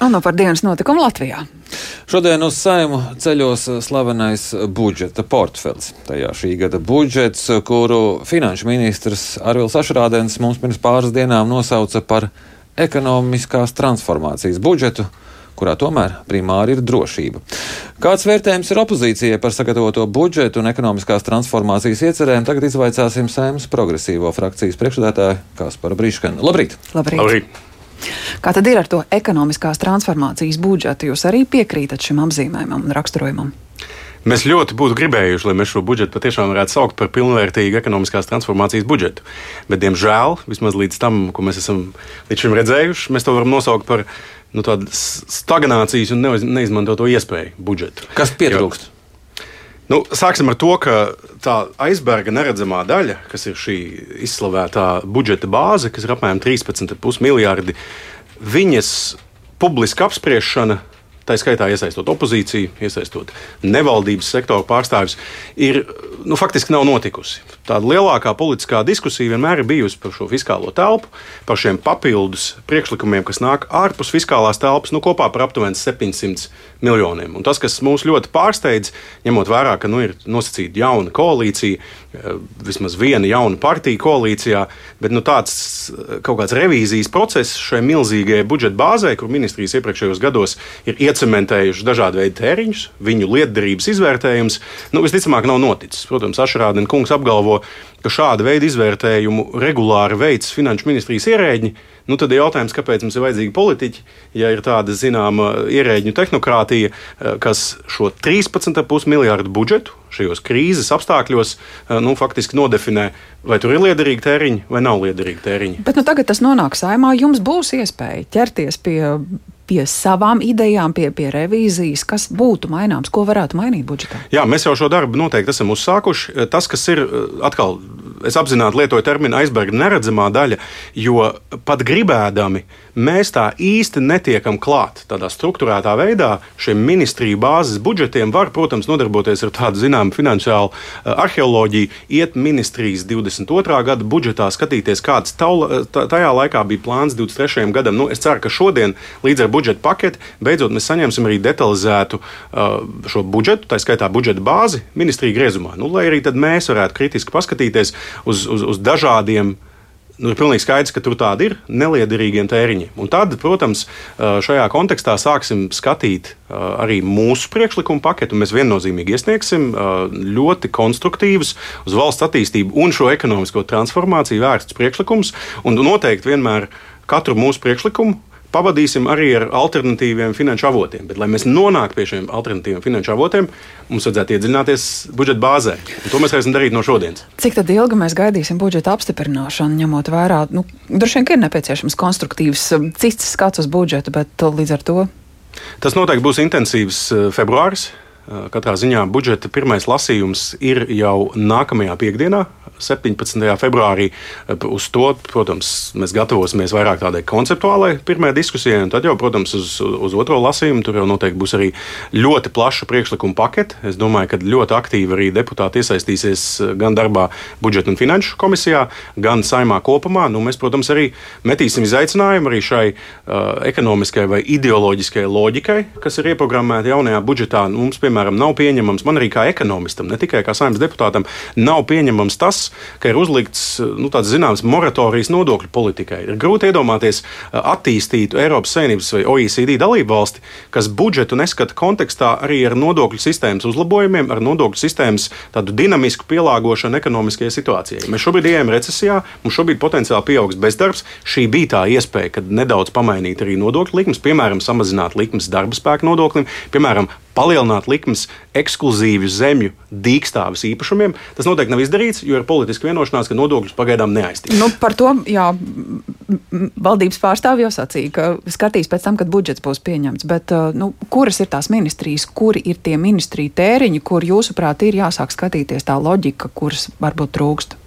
Un no par dienas notikumu Latvijā. Šodien uz saimu ceļos slavenais budžeta portfels. Tajā šī gada budžets, kuru finanšu ministrs Arvils Ašrādens mums pirms pāris dienām nosauca par ekonomiskās transformācijas budžetu, kurā tomēr primāri ir drošība. Kāds vērtējums ir opozīcijai par sagatavoto budžetu un ekonomiskās transformācijas iecerēm, tagad izvaicāsim Sēmas progresīvo frakcijas priekšsēdētāju Kasparu Brīškanu. Labrīt! Labrīt. Labrīt. Kā tad ir ar to ekonomiskās transformācijas budžetu? Jūs arī piekrītat šim apzīmējumam un raksturojumam? Mēs ļoti būtu gribējuši, lai mēs šo budžetu patiešām varētu saukt par pilnvērtīgu ekonomiskās transformācijas budžetu. Bet, diemžēl, vismaz līdz tam, ko mēs esam līdz šim redzējuši, mēs to varam nosaukt par nu, tādu stagnācijas un neizmantoto iespēju budžetu. Kas pietrūkst? Jo, Nu, sāksim ar to, ka tā aizberga neredzamā daļa, kas ir šī izslavētā budžeta bāze, kas ir apmēram 13,5 miljardi, viņas publiska apspriešana tā skaitā iesaistot opozīciju, iesaistot nevaldības sektoru pārstāvjus, ir nu, faktiski nav notikusi. Tāda lielākā politiskā diskusija vienmēr ir bijusi par šo fiskālo telpu, par šiem papildus priekšlikumiem, kas nāk ārpus fiskālās telpas, nu, kopā par aptuveni 700 miljoniem. Un tas, kas mūs ļoti pārsteidz, ņemot vērā, ka nu, ir nosacīta jauna koalīcija, vismaz viena jauna partija koalīcijā, bet nu, tāds eh, kaut kāds revīzijas process šai milzīgajai budžeta bāzē, kur ministrijas iepriekšējos gados ir iecementējuši dažādu veidu tēriņus, viņu lietderības izvērtējums, nu, visticamāk nav noticis. Protams, Ašrādina kungs apgalvo, ka šādu veidu izvērtējumu regulāri veids finanšu ministrijas ierēģi. Nu, tad ir jautājums, kāpēc mums ir vajadzīgi politiķi, ja ir tāda zināma ierēģu tehnokrātija, eh, kas šo 13,5 miljardu budžetu šajos krīzes apstākļos eh, nu, faktiski nodefinē, vai tur ir liederīgi tēriņi vai nav liederīgi tēriņi. Bet nu, tagad tas nonāk saimā, jums būs iespēja ķerties pie pie savām idejām, pie, pie revīzijas, kas būtu maināms, ko varētu mainīt budžetā? Jā, mēs jau šo darbu noteikti esam uzsākuši. Tas, kas ir atkal, es apzināti lietoju terminu aizberga neredzamā daļa, jo pat gribēdami mēs tā īsti netiekam klāt tādā struktūrētā veidā. Šiem ministriju bāzes budžetiem var, protams, nodarboties ar tādu zināmu finansiālu uh, arheoloģiju, iet ministrijas 22. gada budžetā, skatīties, kāds tajā laikā bija plāns 23. gadam. Nu, es ceru, ka šodien līdz ar budžeta paketi beidzot mēs saņemsim arī detalizētu uh, šo budžetu, tā skaitā budžeta bāzi ministriju griezumā. Nu, lai arī mēs varētu kritiski paskatīties uz, uz, uz dažādiem nu, ir pilnīgi skaidrs, ka tur tādi ir neliederīgiem tēriņiem. Un tad, protams, šajā kontekstā sāksim skatīt arī mūsu priekšlikumu paketu. Mēs viennozīmīgi iesniegsim ļoti konstruktīvus uz valsts attīstību un šo ekonomisko transformāciju vērstus priekšlikumus. Un noteikti vienmēr katru mūsu priekšlikumu pavadīsim arī ar alternatīviem finanšu avotiem. Bet, lai mēs nonāktu pie šiem alternatīviem finanšu avotiem, mums vajadzētu iedziļināties budžeta bāzē. Un to mēs varēsim darīt no šodienas. Cik ilgi mēs gaidīsim budžeta apstiprināšanu, ņemot vērā, nu, droši vien ir nepieciešams konstruktīvs um, cits skats uz budžetu, bet uh, līdz ar to. Tas noteikti būs intensīvs uh, februāris. Uh, katrā ziņā budžeta pirmais lasījums ir jau nākamajā piekdienā, 17. februārī. Uz to, protams, mēs gatavosimies vairāk tādai konceptuālai pirmajai diskusijai, un tad jau, protams, uz, uz otro lasījumu tur jau noteikti būs arī ļoti plaša priekšlikuma pakete. Es domāju, ka ļoti aktīvi arī deputāti iesaistīsies gan darbā budžeta un finanšu komisijā, gan saimā kopumā. Nu, mēs, protams, arī metīsim izaicinājumu arī šai uh, ekonomiskajai vai ideoloģiskajai loģikai, kas ir ieprogrammēta jaunajā budžetā. Mums, piemēram, nav pieņemams, man arī kā ekonomistam, ne tikai kā saimnes deputātam, nav pieņemams tas, ka ir uzlikts nu, tāds zināms moratorijas nodokļu politikai. Ir grūti iedomāties uh, attīstītu Eiropas Savienības vai OECD dalību valsti, kas budžetu neskata kontekstā arī ar nodokļu sistēmas uzlabojumiem, ar nodokļu sistēmas tādu dinamisku pielāgošanu ekonomiskajai situācijai. Mēs šobrīd ejam recesijā, mums šobrīd potenciāli pieaugs bezdarbs. Šī bija tā iespēja, kad nedaudz pamainīt arī nodokļu likmes, piemēram, samazināt likmes darba spēka nodoklim, piemēram, palielināt likmes ekskluzīvu zemju dīkstāvis īpašumiem. Tas noteikti nav izdarīts, jo ir politiska vienošanās, ka nodokļus pagaidām neaiztiks. Nu, par to jā, valdības pārstāvji jau sacīja, ka skatīs pēc tam, kad budžets būs pieņemts. Bet, uh, nu, kuras ir tās ministrijas, kuri ir tie ministriju tēriņi, kur jūsuprāt ir jāsāk skatīties tā loģika, kuras varbūt trūkst?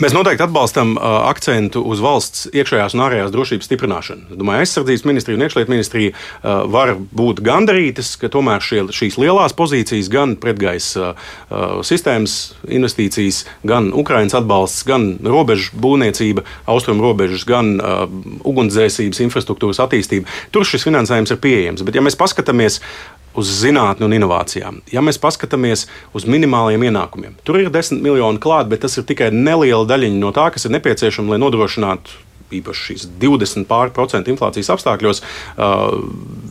Mēs noteikti atbalstam uh, akcentu uz valsts iekšējās un ārējās drošības stiprināšanu. Es domāju, aizsardzības ministrija un iekšlietu ministrija uh, var būt gandarītas, ka tomēr šie, šīs lielās pozīcijas, gan pretgaisa uh, sistēmas investīcijas, gan Ukraiņas atbalsts, gan robežu būvniecība, austrumu robežas, gan uh, ugunsdzēsības infrastruktūras attīstība, tur šis finansējums ir pieejams. Bet, ja mēs paskatāmies uz zinātnē un inovācijām. Ja mēs paskatāmies uz minimāliem ienākumiem, tur ir 10 miljoni klāt, bet tas ir tikai neliela daļiņa no tā, kas ir nepieciešama, lai nodrošinātu īpaši šīs 20% inflācijas apstākļos, uh,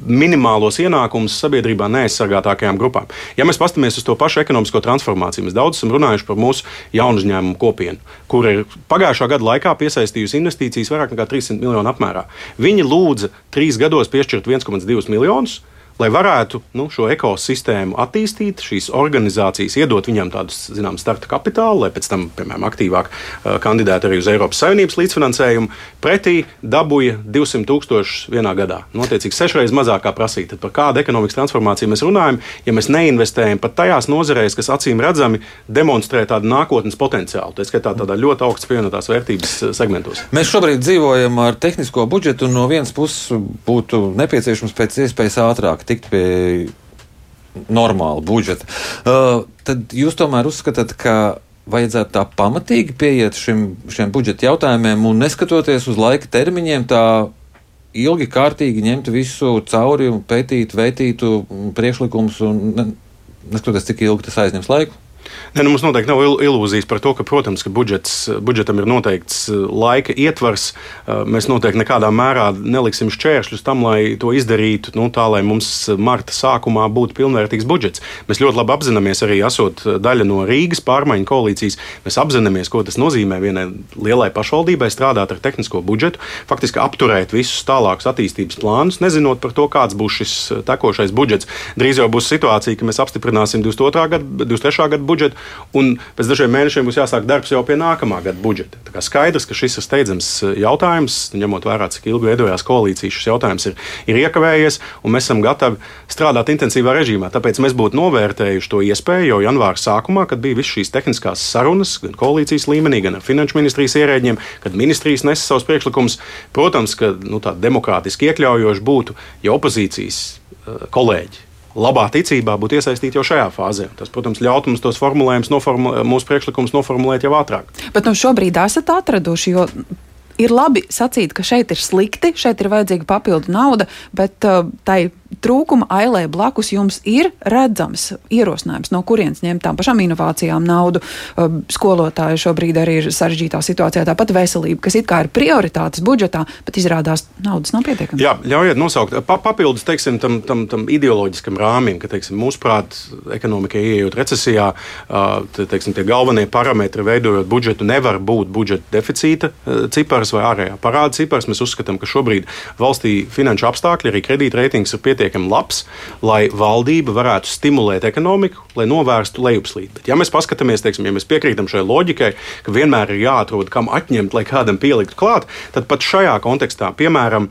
minimālos ienākumus sabiedrībā neaizsargātākajām grupām. Ja mēs paskatāmies uz to pašu ekonomisko transformāciju, mēs daudz esam runājuši par mūsu jaunu uzņēmumu kopienu, kur ir pagājušā gada laikā piesaistījusi investīcijas vairāk nekā 300 miljonu apmērā. Viņi lūdza trīs gados piešķirt 1,2 miljonus lai varētu nu, šo ekosistēmu attīstīt, šīs organizācijas iedot viņam tādu zinām, starta kapitālu, lai pēc tam, piemēram, aktīvāk kandidētu arī uz Eiropas Savienības līdzfinansējumu. Pretī dabūja 200 tūkstošus vienā gadā. Notiecīgi sešreiz mazāk kā prasīt. Tad par kādu ekonomikas transformāciju mēs runājam, ja mēs neinvestējam pat tajās nozarēs, kas acīm redzami demonstrē tādu nākotnes potenciālu, tā skaitā tādā ļoti augsts pievienotās vērtības segmentos. Mēs šobrīd dzīvojam ar tehnisko budžetu, un no vienas puses būtu nepieciešams pēc iespējas ātrāk sāk tikt pie normāla budžeta. Uh, tad jūs tomēr uzskatāt, ka vajadzētu tā pamatīgi pieiet šim, šiem budžeta jautājumiem un neskatoties uz laika termiņiem, tā ilgi kārtīgi ņemt visu cauri un pētīt, veitītu priekšlikumus un neskatoties, cik ilgi tas aizņems laiku. Ne, nu, mums noteikti nav ilūzijas par to, ka, protams, ka budžets, budžetam ir noteikts uh, laika ietvars. Uh, mēs noteikti nekādā mērā neliksim šķēršļus tam, lai to izdarītu nu, tā, lai mums marta sākumā būtu pilnvērtīgs budžets. Mēs ļoti labi apzināmies, arī esot daļa no Rīgas pārmaiņu koalīcijas, mēs apzināmies, ko tas nozīmē vienai lielai pašvaldībai strādāt ar tehnisko budžetu, faktiski apturēt visus tālākus attīstības plānus, nezinot par to, kāds būs šis tekošais budžets. Drīz jau būs situācija, ka mēs apstiprināsim 22. gada, 23. gada budžetu budžetu, un pēc dažiem mēnešiem būs jāsāk darbs jau pie nākamā gada budžeta. Tā kā skaidrs, ka šis ir steidzams eh, jautājums, ņemot vērā, cik ilgi veidojās koalīcija, šis jautājums ir, ir iekavējies, un mēs esam gatavi strādāt intensīvā režīmā. Tāpēc mēs būtu novērtējuši to iespēju jau janvāra sākumā, kad bija visas šīs tehniskās sarunas, gan koalīcijas līmenī, gan ar finanšu ministrijas ierēģiem, kad ministrijas nesa savus priekšlikumus. Protams, ka nu, tā demokrātiski iekļaujoši būtu, ja opozīcijas eh, kolēģi labā ticībā būtu iesaistīti jau šajā fāzē. Tas, protams, ļautu mums tos formulējumus, noformulēt, mūsu priekšlikumus noformulēt jau ātrāk. Bet nu, šobrīd esat atraduši, jo ir labi sacīt, ka šeit ir slikti, šeit ir vajadzīga papildu nauda, bet uh, tai trūkuma ailē blakus jums ir redzams ierosinājums, no kurienes ņemt tām pašām inovācijām naudu. Skolotāji šobrīd arī ir sarežģītā situācijā, tāpat veselība, kas it kā ir prioritātes budžetā, bet izrādās naudas nav pietiekami. Jā, ļaujiet nosaukt pa, papildus teiksim, tam, tam, tam ideoloģiskam rāmim, ka teiksim, mūsuprāt, ekonomikai ieejot recesijā, te, teiksim, tie galvenie parametri veidojot budžetu nevar būt budžeta deficīta cipars vai ārējā parāda cipars. Mēs uzskatām, ka šobrīd valstī finanšu apstākļi, arī kredītreitings ir pietiekami pietiekami labs, lai valdība varētu stimulēt ekonomiku, lai novērstu lejupslīdi. Bet, ja mēs paskatāmies, teiksim, ja mēs piekrītam šai loģikai, ka vienmēr ir jāatrod, kam atņemt, lai kādam pieliktu klāt, tad pat šajā kontekstā, piemēram,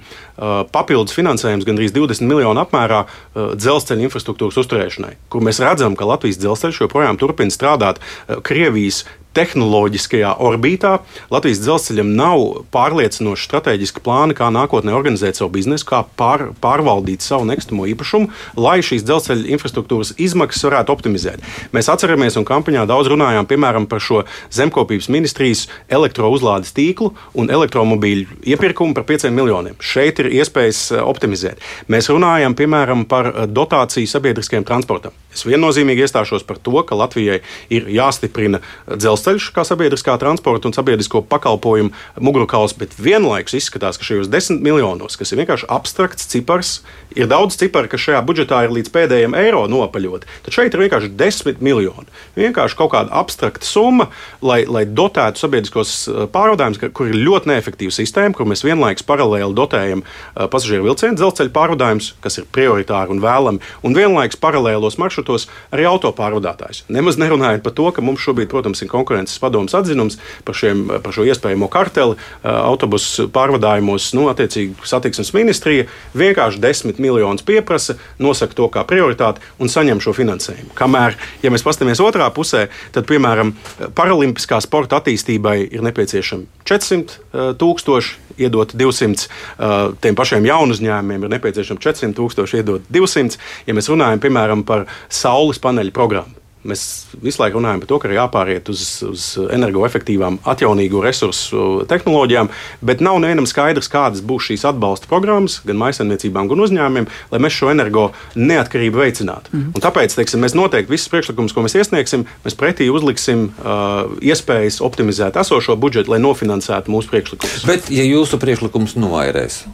papildus finansējums gandrīz 20 miljonu apmērā dzelzceļa infrastruktūras uzturēšanai, kur mēs redzam, ka Latvijas dzelzceļš joprojām turpina strādāt Krievijas tehnoloģiskajā orbītā. Latvijas dzelzceļam nav pārliecinoši strateģiski plāni, kā nākotnē organizēt savu biznesu, kā pār, pārvaldīt savu nekustamo īpašumu, lai šīs dzelzceļa infrastruktūras izmaksas varētu optimizēt. Mēs atceramies, un kampaņā daudz runājām piemēram par šo zemkopības ministrijas elektrouzlādes tīklu un elektromobīļu iepirkumu par 5 miljoniem. Šeit ir iespējas eh, optimizēt. Mēs runājam piemēram par eh, dotāciju sabiedriskajam transportam. Es viennozīmīgi iestāšos par to, ka Latvijai ir jāstiprina dzelzceļš kā sabiedriskā transporta un sabiedrisko pakalpojumu mugurkauls, bet vienlaikus izskatās, ka šajos desmit miljonos, kas ir vienkārši abstrakts cipars, ir daudz ciparu, kas šajā budžetā ir līdz pēdējiem eiro nopaļoti. Tad šeit ir vienkārši desmit miljoni. Vienkārši kaut kāda abstrakta summa, lai, lai dotētu sabiedriskos uh, pārvadājumus, kur ir ļoti neefektīva sistēma, kur mēs vienlaikus paralēli dotējam uh, pasažieru vilcienu dzelzceļa pārvadājumus, kas ir prioritāri un vēlami, un vienlaikus paralēlos maršrutus maršrutos arī autopārvadātājus. Nemaz nerunājot par to, ka mums šobrīd, protams, ir konkurences padomus atzinums par, šiem, par šo iespējamo karteli autobusu pārvadājumos. Nu, attiecīgi, satiksmes ministrija vienkārši desmit miljonus pieprasa, nosaka to kā prioritāti un saņem šo finansējumu. Kamēr, ja mēs paskatāmies otrā pusē, tad, piemēram, paralimpiskā sporta attīstībai ir nepieciešami 400 tūkstoši, iedot 200 tiem pašiem jaunu uzņēmumiem, ir nepieciešami 400 tūkstoši, iedot 200. Ja mēs runājam, piemēram, par saules paneļu programmu Mēs visu laiku runājam par to, ka ir jāpāriet uz, uz energoefektīvām, atjaunīgu resursu tehnoloģijām, bet nav nevienam skaidrs, kādas būs šīs atbalsta programmas gan maisaimniecībām, gan uzņēmumiem, lai mēs šo energo neatkarību veicinātu. Mm -hmm. Un tāpēc teiksim, mēs noteikti visus priekšlikumus, ko mēs iesniegsim, mēs pretī uzliksim uh, iespējas optimizēt esošo budžetu, lai nofinansētu mūsu priekšlikumus. Bet, ja jūsu priekšlikums novairēs,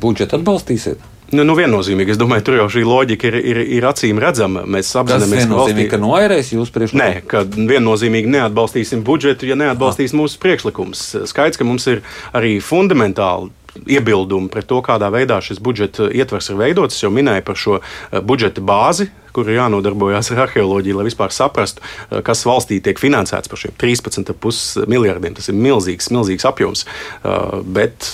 budžetu atbalstīsiet? Nu, nu, viennozīmīgi. Es domāju, tur jau šī loģika ir, ir, ir acīm redzama. Mēs apzināmies, ka valstī... ka noērēs jūs priekšlikumus. Nē, ka viennozīmīgi neatbalstīsim budžetu, ja neatbalstīs ah. mūsu priekšlikumus. Skaidrs, ka mums ir arī fundamentāli iebildumi pret to, kādā veidā šis budžeta ietvers ir veidots. Es jau minēju par šo eh, budžeta bāzi, kur ir jānodarbojas ar arheoloģiju, lai vispār saprastu, eh, kas valstī tiek finansēts par šiem 13,5 miljardiem. Tas ir milzīgs, milzīgs apjoms. Eh, bet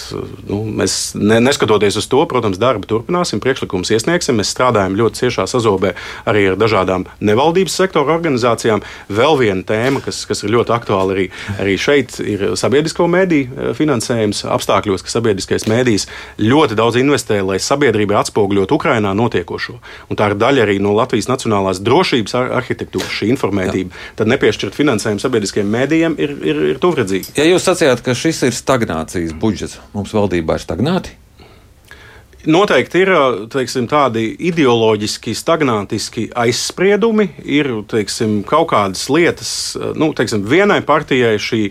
nu, mēs, ne, neskatoties uz to, protams, darbu turpināsim, priekšlikumus iesniegsim. Mēs strādājam ļoti ciešā sazobē arī ar dažādām nevaldības sektora organizācijām. Vēl viena tēma, kas, kas ir ļoti aktuāla arī, arī šeit, ir sabiedrisko mediju eh, finansējums apstākļos, ka sabiedriskais mēdījis ļoti daudz investē, lai sabiedrība atspoguļotu Ukrainā notiekošo. Un tā ir daļa arī no Latvijas. Latvijas nacionālās drošības arhitektūra, šī informētība, Jā. tad nepiešķirt finansējumu sabiedriskajiem mēdījiem ir, ir, ir tuvredzīgi. Ja jūs sacījāt, ka šis ir stagnācijas budžets, mums valdībā ir stagnāti? Noteikti ir teiksim, tādi ideoloģiski, stagnantiski aizspriedumi. Ir teiksim, kaut kādas lietas, nu, teiksim, vienai partijai šī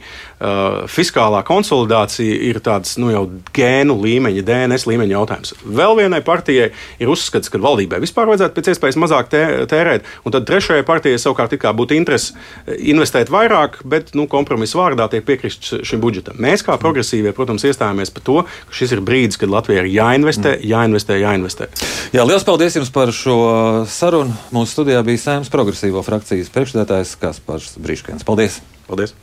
uh, fiskālā konsolidācija ir tāds nu, jau gēnu līmeņa, DNS līmeņa jautājums. Vēl vienai partijai ir uzskats, ka valdībai vispār vajadzētu pēc iespējas mazāk tērēt, un tad trešajai partijai savukārt būtu interese investēt vairāk, bet nu, kompromisa vārdā tiek piekrists šim budžetam. Mēs, kā progresīvie, protams, iestājāmies par to, ka šis ir brīdis, kad Latvija ir jāinvestē. Mm jāinvestē, jāinvestē. Jā, liels paldies jums par šo sarunu. Mūsu studijā bija Sēmas progresīvo frakcijas priekšstādātājs Kaspars Brīškens. Paldies! Paldies!